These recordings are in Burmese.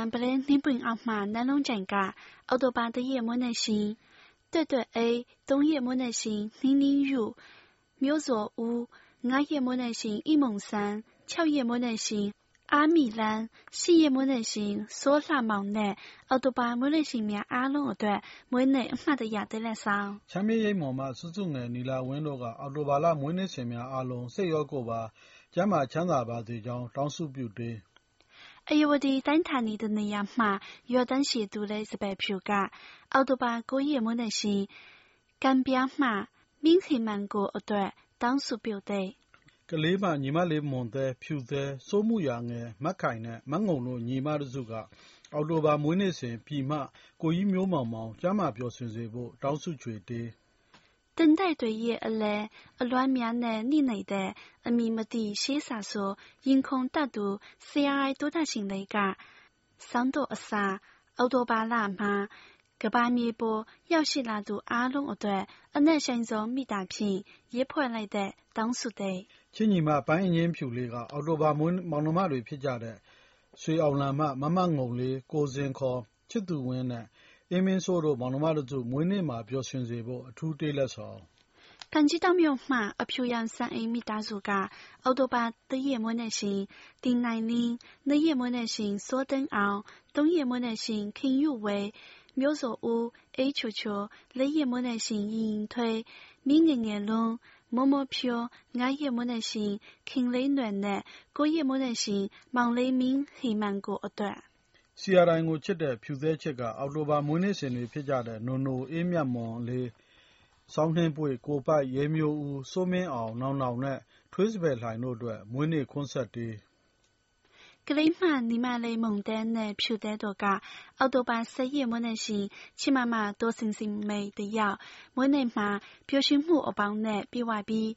喜满不嘞你本奥马南龙展嘎，奥多巴的夜莫内心，对对 A 东夜莫内心零零入，苗左乌，俺夜莫内心一梦三，俏夜莫内心。阿米兰ရှိရမွေးနေ့ရှင်စောလှမောင်နဲ့အော်တိုဘာမွေးနေ့ရှင်များအားလုံးအတွက်မွေးနေ့အမှတ်တရတဲ့လက်ဆောင်ချမ်းမြေရိပ်မော်မှစုစုငယ်နီလာဝင်းတို့ကအော်တိုဘာလမွေးနေ့ရှင်များအားလုံးစိတ်ရောကိုယ်ပါကျမ်းမာချမ်းသာပါစေကြောင်းတောင်းဆုပြုတွေး အယဝတီတိုင်းဌာနီတနေရာမှယော်ဒန်ရှိသူလဲစပယ်ဖြူကအော်တိုဘာ9ရက်မွန်းနေ့ရှင်ကမ်ပီးယားမှမင်းစီမန်ကိုအတွက်တောင်းစုပြုတ်တဲ့ကလေးမညီမလေးမွန်သည်ဖြူသည်စိုးမှုရငယ်မက်ခိုင်နဲ့မက်ငုံတို့ညီမတို့စုကအော်တိုဘာမွေးနေ့စဉ်ပြီမကိုကြီးမျိုးမောင်မောင်ကျမ်းမာပျော်ရွှင်စေဖို့တောင်းစုချွေတေး 等待对夜而来，而乱面呢你内的，而密目的写啥说，因空大度，CRI 多大型那个，上多二三，奥多巴拉嘛，ကဘာမြေပေါ်ရောက်ရှိလာသူအားလုံးအတွက်အနက်ဆိုင်ဆုံးမိတာဖြင့်ရေးဖွဲ့လိုက်တဲ့တောင်းဆိုတဲ့ချစ်ညီမပန်းအရင်ဖြူလေးကအော်တိုဘာမွေးမောင်နှမတွေဖြစ်ကြတဲ့ရွှေအောင်လံမမမငုံလေးကိုစင်ခေါ်ချစ်သူဝင်းနဲ့ အင်းမင်းဆိုးတို့ မောင်နှမတို့စုမွေးနေ့မှာ ပျော်ရွှင်စေဖို့ အထူးတေးလက်ဆောင်ကန်ကြီးတောင်မြို့မှာအဖြူရန်ဆန်အိမ်မိသားစုက အော်တိုဘာတရက်မွေးနေ့ရှင် တင်နိုင်လင်းနှစ်ရက်မွေးနေ့ရှင်စိုးတန်းအောင်သုံးရက်မွေးနေ့ရှင် ခင်ယူဝဲမျိုးစောဦး အေးချိုချိုလေးရက်မွေးနေ့ရှင် ရင်ထွေးမိငငယ်လုံးမောမောဖြိုငါးရက်မွေးနေ့ရှင် ခင်လေးနွယ်နဲ့ကိုရက်မွေးနေ့ရှင် မောင်လေးမင်း ဟိမန်ကိုအတွက် CRI ကိုချစ်တဲ့ဖြူသဲချစ်ကအောက်တိုဘာမွေးနေ့ရှင်တွေဖြစ်ကြတဲ့နိုနိုအေးမြတ်မွန်လေးဆောင်းနှင်းပွေကိုပိုက်ရဲမျိုးဦးစိုးမင်းအောင်နောင်နောင်နဲ့ထွေးစပယ်လှိုင်တို့အတွက်မွေးနေ့ခွန်းဆက်တေးကလေးမှနီမလေးမုန်တဲနဲ့ဖြူတဲတို့ကအောက်တိုဘာ၁၀ရက်မွေးနေ့ရှင်ချစ်မမ多星星妹的药မွေးနေ့မှာပျော်ရွှင်မှုအပေါင်းနဲ့ပြည့်ဝပြီး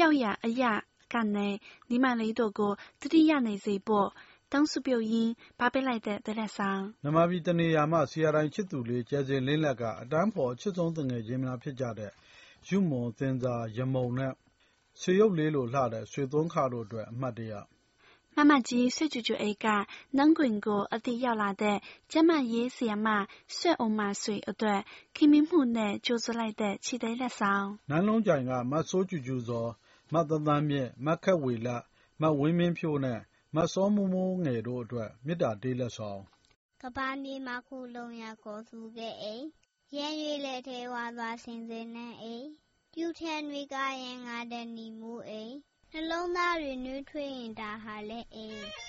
ရောက်ရအရကနေနီမလေးတို့ကိုတတိယနေစေဖို့ တောင်းစုပြုရင်းပါပေးလိုက်တဲ့တလက်ဆောင်မြန်မာပြည်တနေရာမှဆီယာတိုင်းချစ်သူလေးကျဲစင်လင်းလက်ကအတန်းဖော်ချစ်ဆုံးတငယ်ချင်းများဖြစ်ကြတဲ့ယူမွန်သင်္ဇာရမုံနဲ့ဆွေရုပ်လေးလိုလှတဲ့ရွှေသွန်းခတို့အတွက်အမှတ်တရ妈妈鸡睡住住 A 个，能滚过一定要来的，这么也是嘛，睡欧嘛睡一段，看明目呢就是来的，期待了上。南龙江个မဆိုးကျူကျူစောမသန်းသန်းမြင့်မခက်ဝေလမဝင်း မင်းဖြိုးနဲ့မစောမိုးမိုးငယ်တို့အတွက်မေတ္တာတေးလက်ဆောင်ကဘာမြေမှာခုလုံးရကိုစုခဲ့အိရန်ရွေလက်ထဲဝါသွားစင်စင်နဲ့အိပြူထန်တွေကရင်ငါတဲ့နီမူအိနှလုံးသားတွေနှွေးထွေးရင်ဒါဟာလည်းအေးက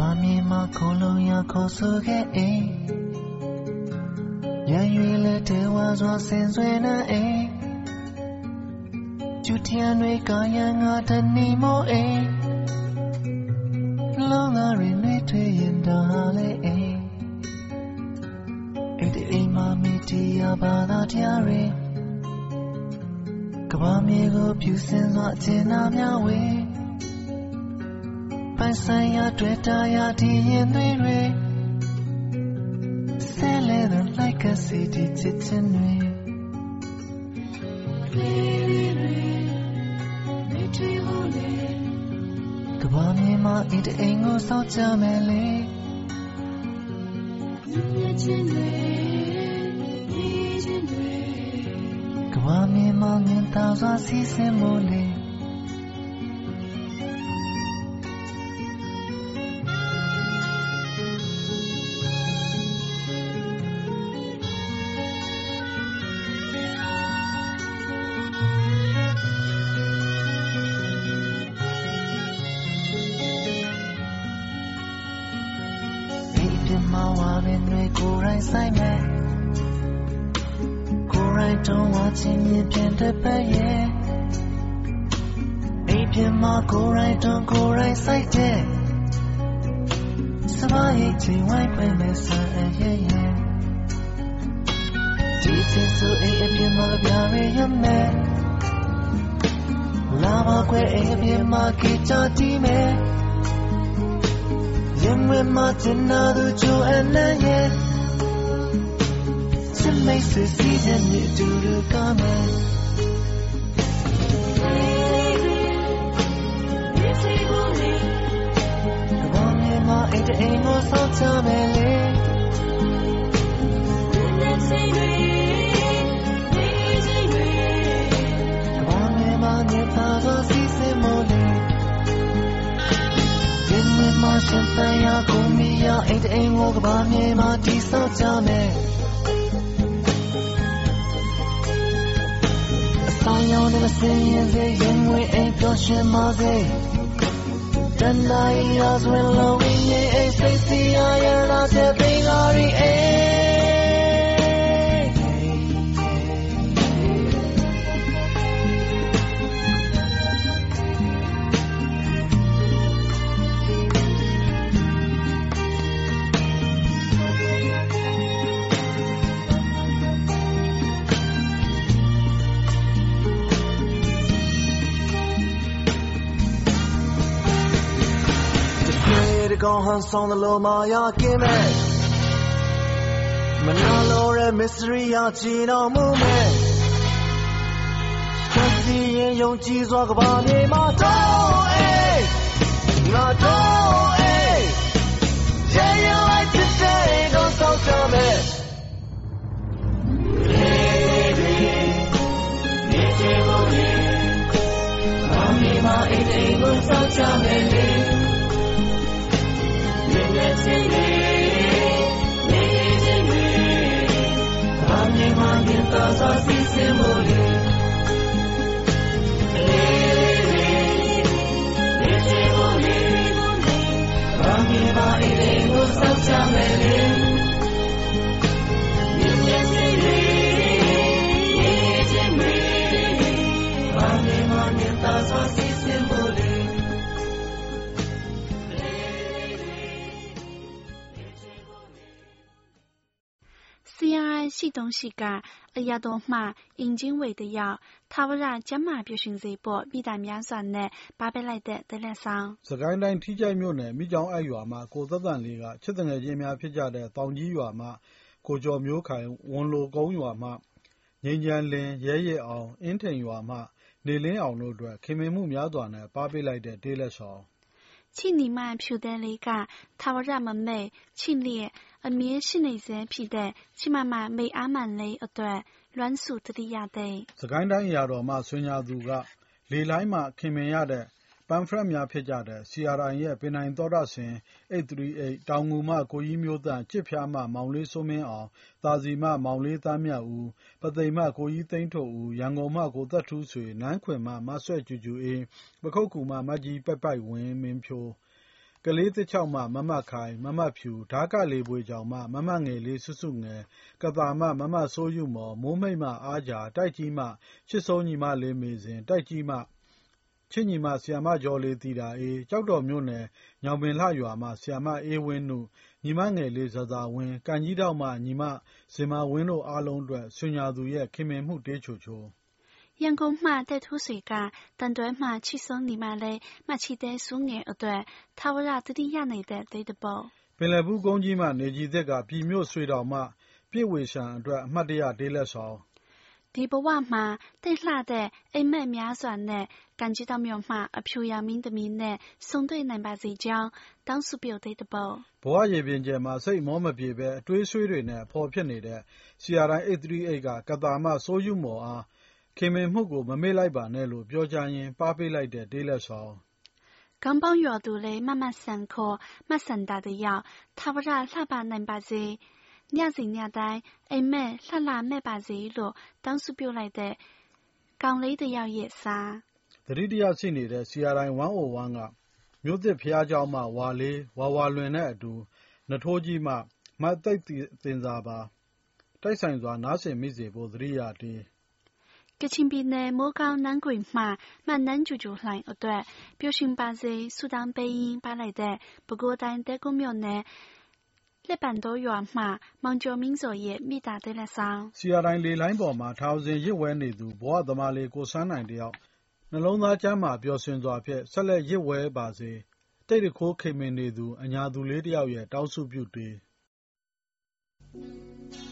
ဘာမြေမှာခေါ်လုံးရခေါ်ဆိုခဲ့အိမ်ရန်ရွေလက်တဲဝါစွာဆင်ဆွေနေအိမ်ကျူထျံတွေကရန်ငါတနေမောအိမ်လောငါရင်တွေထွေရင်ဒါလေအိမ်အဲ့ဒီအိမ်မှာမီတီယာဘာသာတရားတွေကဘာမြေကိုဖြူစင်စွာအကျဉ်းနာများဝေ ပိုင်ဆိုင်ရာတွေ့တာရာဒီရင်တွေတွေဆဲလဲတဲ့ like a city ချစ်ချင်တွေကဘာမြေမှာအင်းတအိမ်ကိုစောက်ကြမယ်လေကဘာမြေမှာငင်တောင်စွာစီးဆင်းမို့လေ ကိုယ်ရိုက်တော့ကိုယ်ရိုက်ဆိုင်တဲ့စပါးရဲ့ချိန်ဝိုင်းပဲမဲ့ဆန်ရဲ့ရဲ့ဒီစစ်ဆိုအိမ်အပြမပြရရမယ်လာမခွဲအိမ်အပြင်မှာခေချတီးမယ်ရင်ဝင်မှာတင်နာသူချိုအနံ့ရဲ့ချစ်မိတ်ဆွေစီးတဲ့မြေတူတူကမယ် မြေမှာအိမ်တအိမ်ကိုဆောက်ချမယ်လေကဘာမြေမှာမြေသားစွာစီးစင်မို့လေရင်ဝင်မှာရှင်သန်ရကိုမီရအိမ်တအိမ်ကိုကဘာမြေမှာ တည်ဆောက်ကြမယ်အဆောင်ရောင်နဲ့စင်ရင်စေရင်ဝင်အိမ်ပျော်ရွှင်ပါစေတန်တိုင်းရာဇဝင်လုံးဝင်းရဲ့အိမ်စိတ်စီရရလာတဲ့ပင်ကားရီအိ ကောင်ဟန်ဆောင်တယ်လို့မာယာကင်းမဲ့မနာလို့တဲ့ mystery ရချင်တော်မူမဲ့သတိရင်ယုံကြည်စွာကဘာမြေမှာတော့အေးငါတော့အေးရေရလိုက်တဲ့ကောင်ဆောက်ကြမဲ့ဘာမြေမှာအိမ်အိမ်ကို ဆော CRI 系统系က အရာတော်မှအင်ဂျင်ဝေတယောက်ထာဝရကျမ်းမာပျော်ရွှင်စေဖို့မိသားများစွာနဲ့ပါပေးလိုက်တဲ့တလက်ဆောင် စစ်ကိုင်းတိုင်းထီးချိုင့်မြို့နယ်မီးကျောင်းအိုက်ရွာမှကိုသက်သန့်လေးကချစ်သူငယ်ချင်းများဖြစ်ကြတဲ့သောင်ကြီးရွာမှကိုကျော်မျိုးခိုင်၊ဝန်းလိုကုန်းရွာမှငြိမ်းချမ်းလင်း၊ရဲရင့်အောင်၊အင်းထိန်ရွာမှနေလင်းအောင်တို့အတွက်ခင်မင်မှုများစွာနဲ့ပါးပေးလိုက်တဲ့တေးလက်ဆောင် ချစ်နီမန်ဖြူတဲ့လေးကထာဝရမမိတ်ချစ်လျက် အမြဲရှိနေစေဖြစ်တဲ့ချစ်မမမိတ်အားမှန်လေးအတွက်လွမ်းစုတတိယတဲ့စစ်ကိုင်းတိုင်းအရာတော်မှဆွေညာသူက လေလှိုင်းမှခင်မင်ရတဲ့ပမ်ဖရက်များဖြစ်ကြတဲ့ CRI ရဲ့ပင်တိုင်သောတရှင်838တောင်ငူမှကိုကြီးမျိုးသန့်၊ကြစ်ဖျားမှမောင်လေးစိုးမင်းအောင်၊သာစည်မှမောင်လေးသန်းမြတ်ဦး၊ပုသိမ်မှကိုကြီးသိန်းထွဋ်ဦး၊ရန်ကုန်မှကိုသက်ထူးဆွေ၊နန်းခွင်မှမဆွဲ့ကြူကြူအေး၊ပခုက္ကူမှမကြီးပိုက်ပိုက်ဝင်းမင်းဖြိုး၊ ကလေးသစ်ချောက်မှ မမခိုင်၊မမဖြူ၊ဒါးကလေဘွေချောင်မှ မမငယ်လေးစုစုငယ်၊ကသာမှ မမစိုးယုမော်၊မိုးမိတ်မှ အားကြာ၊တိုက်ကြီးမှ ချစ်ဆုံးညီမလေးမေဇင်၊တိုက်ကြီးမှ ချစ်ညီမ ဆရာမကျော်လေးသီတာအေး၊ကျောက်တော်မြို့နယ် ညောင်ပင်လှရွာမှ ဆရာမအေးဝင်းနု၊ညီမငယ်လေး ဇာဇာဝင်း၊ကံကြီးထောင့်မှ ညီမ ဇင်မာဝင်းတို့အားလုံးအတွက် ဆွေညာသူရဲ့ ခင်မင်မှုတေးချိုချို ရန်ကုန်မှတဲ့ထူးဆွေကတန်တွဲမှချစ်ဆုံးညီမလေးမချစ်တဲ့စုငယ်အတွက်ထာဝရတတိယနေတဲ့တေးတပုတ်ပင်လယ်ဘူးကုန်းကြီးမှနေကြည်သစ်ကပြည်မြို့ဆွေတောင်မှပြည့်ဝေရှံအတွက်အမှတ်တရတေးလက်ဆောင်ဒီဘဝမှာတိတ်လှတဲ့အိမ်မက်များစွာနဲ့ကံကြီးတောင်မြို့မှအဖြူရောင်မင်းသမီးနဲ့ဆုံတွေ့နိုင်ပါစေကြောင်းတောင်းစုပြုတေးတပုတ်ဘဝရေပြင်ကျယ်မှာစိတ်မောမပြေပဲအတွေးဆွေးတွေနဲ့အဖော်ဖြစ်နေတဲ့ CRI 838ကကသာမစိုးယုမော်အား ခင်မင်မှုကို မမေ့လိုက်ပါနဲ့လို့ ပြောကြားရင်း ပါးပေးလိုက်တဲ့ တေးလက်ဆောင်ကောင်းပေါင်းရွာသူလေး မမဆန်ခေါ်မဆန်တာတယောက် ထာဝရလှပနိုင်ပါစေ ညစဉ်ညတိုင်း အိမ်မက်လှလှမဲ့ပါစေလို့ တောင်းစုပြုလိုက်တဲ့ ကောင်လေးတယောက်ရဲ့စာ သတိတရရှိနေတဲ့ CRI 101 က မြို့သစ်ဘုရားကျောင်းမှ ဝါလေး ဝါဝါလွင်နဲ့အတူ နွားထိုးကြီးမှ မသိပ်သင်္စာပါ တိုက်ဆိုင်စွာ နားဆင်မိစေဖို့ သတိရတေး ကချင်ပြည်နယ်မိုးကောင်းနန်းကွင်မှမှနန်းကျူကျူလှိုင်အတွက်ပျော်ရွှင်ပါစေဆုတောင်းပေးရင်းပါလိုက်တဲ့ပဲခူးတိုင်းတဲကုန်းမြို့နယ်လက်ပံတောရွာမှမောင်ကျော်မင်းစောရဲ့မိသားသေးလက်ဆောင် CRI လေလိုင်းပေါ်မှာထာဝစဉ်ရစ်ဝဲနေသူဘဝသမားလေးကိုစန်းနိုင်တယောက်နှလုံးသားကျန်းမာပျော်ရွှင်စွာဖြင့်ဆက်လက်ရစ်ဝဲပါစေ။တိတ်တခိုးခိမ့်မင်နေသူအညာသူလေးတစ်ယောက်ရဲ့တောင်းစုပြုတေးလူ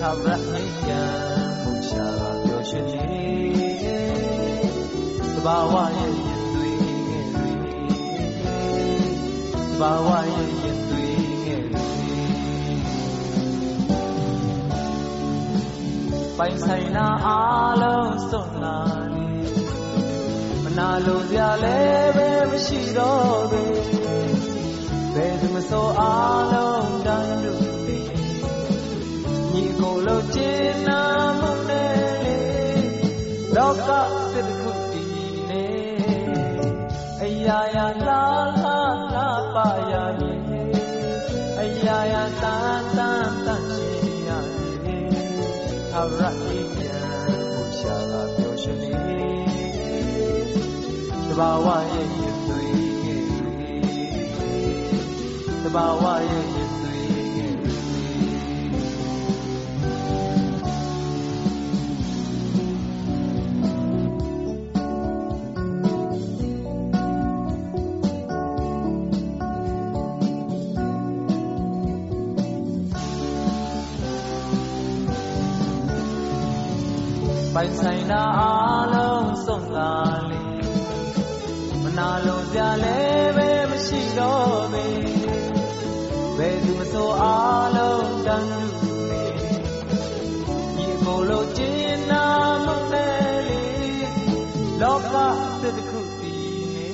သာရမိယံမူရှာပြောရှင်နေသဘာဝရဲ့ရင်သွေးငယ်တွေသဘာဝရဲ့ရင်သွေးငယ်တွေပိုင်ဆိုင်နာအားလုံးစွန့်လာနေမနာလိုစရာလည်းပဲမရှိတော့ပေဘယ်သူမဆိုအားလုံးတန်းတူနေညီ ကိုယ်လုံးကျင်နာမှုနဲ့လေလောကစစ်တစ်ခုတည်နေအရာရာလာလာလာပါရမည်အရာရာတန်တန်တန်ရှိရမည်ဟာရအိယံဘုရှာကပြောရှင်နေတဘာဝရဲ့ရင်သွေးငယ်တွေတဘာဝရဲ့ ပိုင်ဆိုင်တာအားလုံးစွန့်လာလေမနာလိုစရာလည်းပဲမရှိတော့ပေဘယ်သူမဆိုအားလုံးတန်းလူနေဒီကိုယ်လိုကျင်နာမှုနဲ့လေလောကတစ်တစ်ခုတည်နေ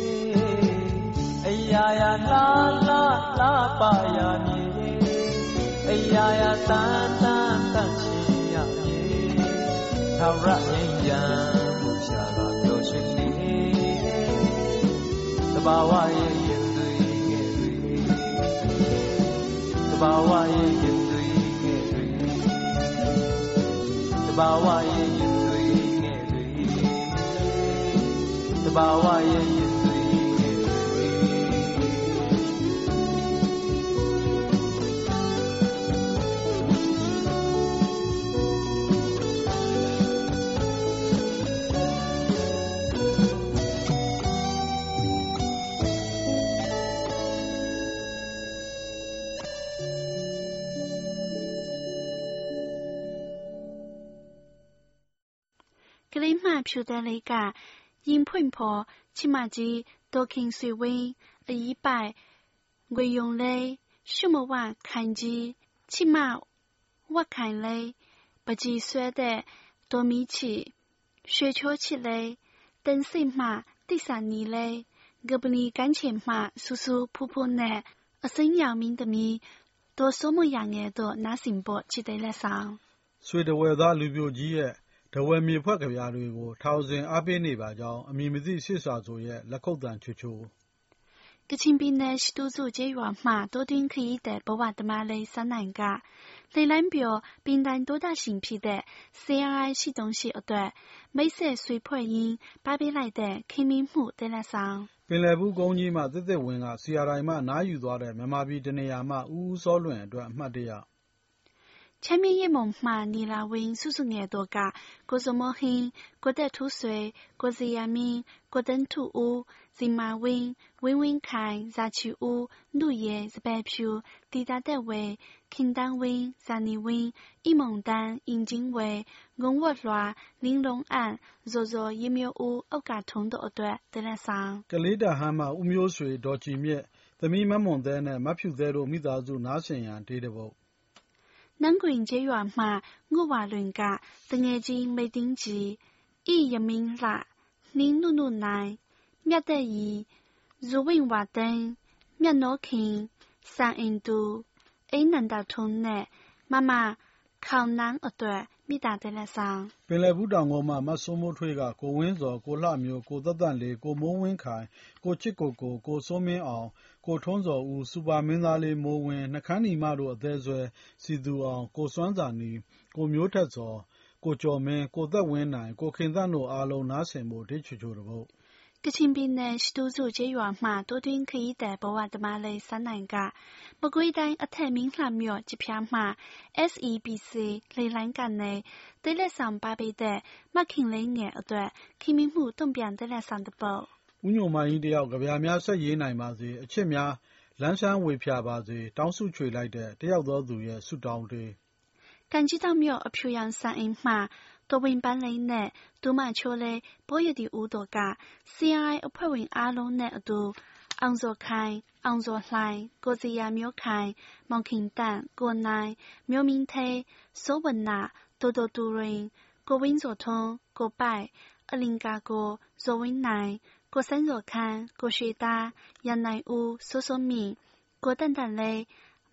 အရာရာလာလာလာပါရမည်အရာရာတန်တန်တန်ရှိရမည် သာရငိမ့်ရန်ဘုရားကပြောရှင်နေတဘာဝရဲ့ရင်သွေးငယ်တွေတဘာဝရဲ့ရင်သွေးငယ်တွေတဘာဝရဲ့ရင်သွေးငယ်တွေတဘာဝရဲ့ရင်သွေးင ကလေးမှဖြူတဲ့လေးကရင်ဖွင့်ဖော်ချစ်မကြီးဒေါ်ခင်ဆွေဝင်းအီးပိုက်ငွေယုံလေးရှုမဝခိုင်ကြီးချစ်မဝတ်ခိုင်လေးပကြီးဆွဲတဲ့ဒေါ်မီချီရွှေချိုးချစ်လေးတင်စိတ်မှတိဆာနီလေးဂပလီကန်းချင်မှဆူဆူဖူဖူနဲ့အစိမ်းရောင်မင်းသမီး ဒေါ်စိုးမရငယ်တို့နားစင်ပေါ်ချစ်တဲ့လက်ဆောင် ဆွေတဝယ်သားလူပြိုကြီးရဲ့တဝယ်မြေဖွဲ့ကဗျာတွေကိုထောင်စဉ်အားပေးနေပါကြောင်းအမည်မသိစစ်စာဆိုရဲ့လက်ခုပ်တံချွချို ကချင်ပြည်နယ်ရှိတူစုကျေးရွာမှတိုးတွင်းခရီးတဲ့ဘဝသမားလေးစန်းနိုင်ကလေလိုင်းပြောပင်တိုင်多大型ဖြစ်တဲ့ CRI ရှိတုံးရှိအတွက်မိတ်ဆက်ဆွေဖွဲ့ရင်းပါပေးလိုက်တဲ့ခင်မင်းမှုတဲလက်ဆောင် ပင်လယ်ဘူးကုန်းကြီးမှတစ်တစ်ဝင်းက CRI မှနားယူသွားတဲ့မြန်မာပြည်တနေရာမှဦးဦးစောလွင်အတွက်အမှတ်တရ 前面一梦嘛，你那问叔叔爱多噶，过什么hin，过得土水，过是呀明，过等土屋，人马问，问问看，啥去屋，路也是白票，地大单位，看单位，啥你问，一梦单，引进位，我我乱，玲珑案，弱弱一秒屋，欧嘎通的一段，得来上。ကလေးတာဟမ်းမှာဦးမျိုးရွှေဒေါ်ကြည်မြင့်သမီးမမွန်သဲနဲ့မဖြူသဲတို့မိသားစုနားဆင်ရန်ဒေးတပုတ် နန်းကွင်ကျေးရွာမှငှဝါလွင်ကတငယ်ချင်းမိတ်တင်းကြီးဤယမင်းလာနင်းနုနုနိုင်မြတ်တဲ့ဤဇဝင်းဝတန်းမြတ်နောခင်ဆန်အင်တူအိနန္ဒထုံးနဲ့မမခေါင်နန်းအတွက်မိသားစုလက်ဆောင်ပင်လယ်ဘူးတောင်ကုန်းမှာမဆုံမိုးထွေးကကိုဝင်းစော်ကိုလှမျိုးကိုသက်တန့်လေးကိုမိုးဝင်းခိုင်ကိုချစ်ကိုကိုကိုစိုးမင်းအောင် ကိုထွန်းစော်ဦး စူပါမင်းသားလေးမိုးဝင်း နှခမ်းနီမတို့ အသေးဆွဲစီသူအောင် ကိုစွမ်းစာနီကိုမျိုးထက်စော် ကိုကျော်မင်း ကိုသက်ဝင်းနိုင် ကိုခင်သန့်တို့အားလုံး နားဆင်ဖို့ဒေးချူချူတပုတ်ကချင်ပြည်နယ် ရှိတူစုကျေးရွာမှတိုးတွင်းခရီးသည်ဘဝဓမ္မလေးစနိုင်က မကွေးတိုင်း အထက်မင်းလှမြို့ကြပြားမှ SEBC လေလိုင်းကနေတဲလက်ဆောင်ပါပေးတဲ့ မခင်လေးငယ်အတွက်ခင်မမှု တုံ့ပြန်တဲလက်ဆောင်တပုတ် ဦးညိုမိုင်းတယောက်ကြပြားများဆက်ရေးနိုင်ပါစေအချစ်များလန်းဆန်းဝေဖြာပါစေတောင်းစုချွေလိုက်တဲ့တယောက်သောသူရဲ့ဆုတောင်းတေး 感激到庙အဖြူရောင်စံအိမ်မှတော်ဝင်ပန်းလေးနဲ့ဒူမချိုးလေးဘောရတီဦးတော်က CI အဖွဲ့ဝင်အားလုံးနဲ့အတူအောင်စောခိုင်အောင်စောလှိုင်ကိုစီယာမျိုးခိုင်မောင်ခင်တန့်ကိုနိုင်မျိုးမင်းသေးစိုးဝနာတိုတိုတူရင်ကိုဝင်းစောထွန်းကိုပိုက်အလင်ကာကိုဇော်ဝင်းနိုင် ကိုစန်းစောခန်းကိုရွှေသားရန်နိုင်ဦးစိုးစိုးမြင့်ကိုတန်တန်လေး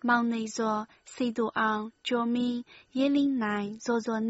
မောင်နေစောစီတူအောင်ကျော်မင်းရေးလင်းနိုင်ဇော်ဇော်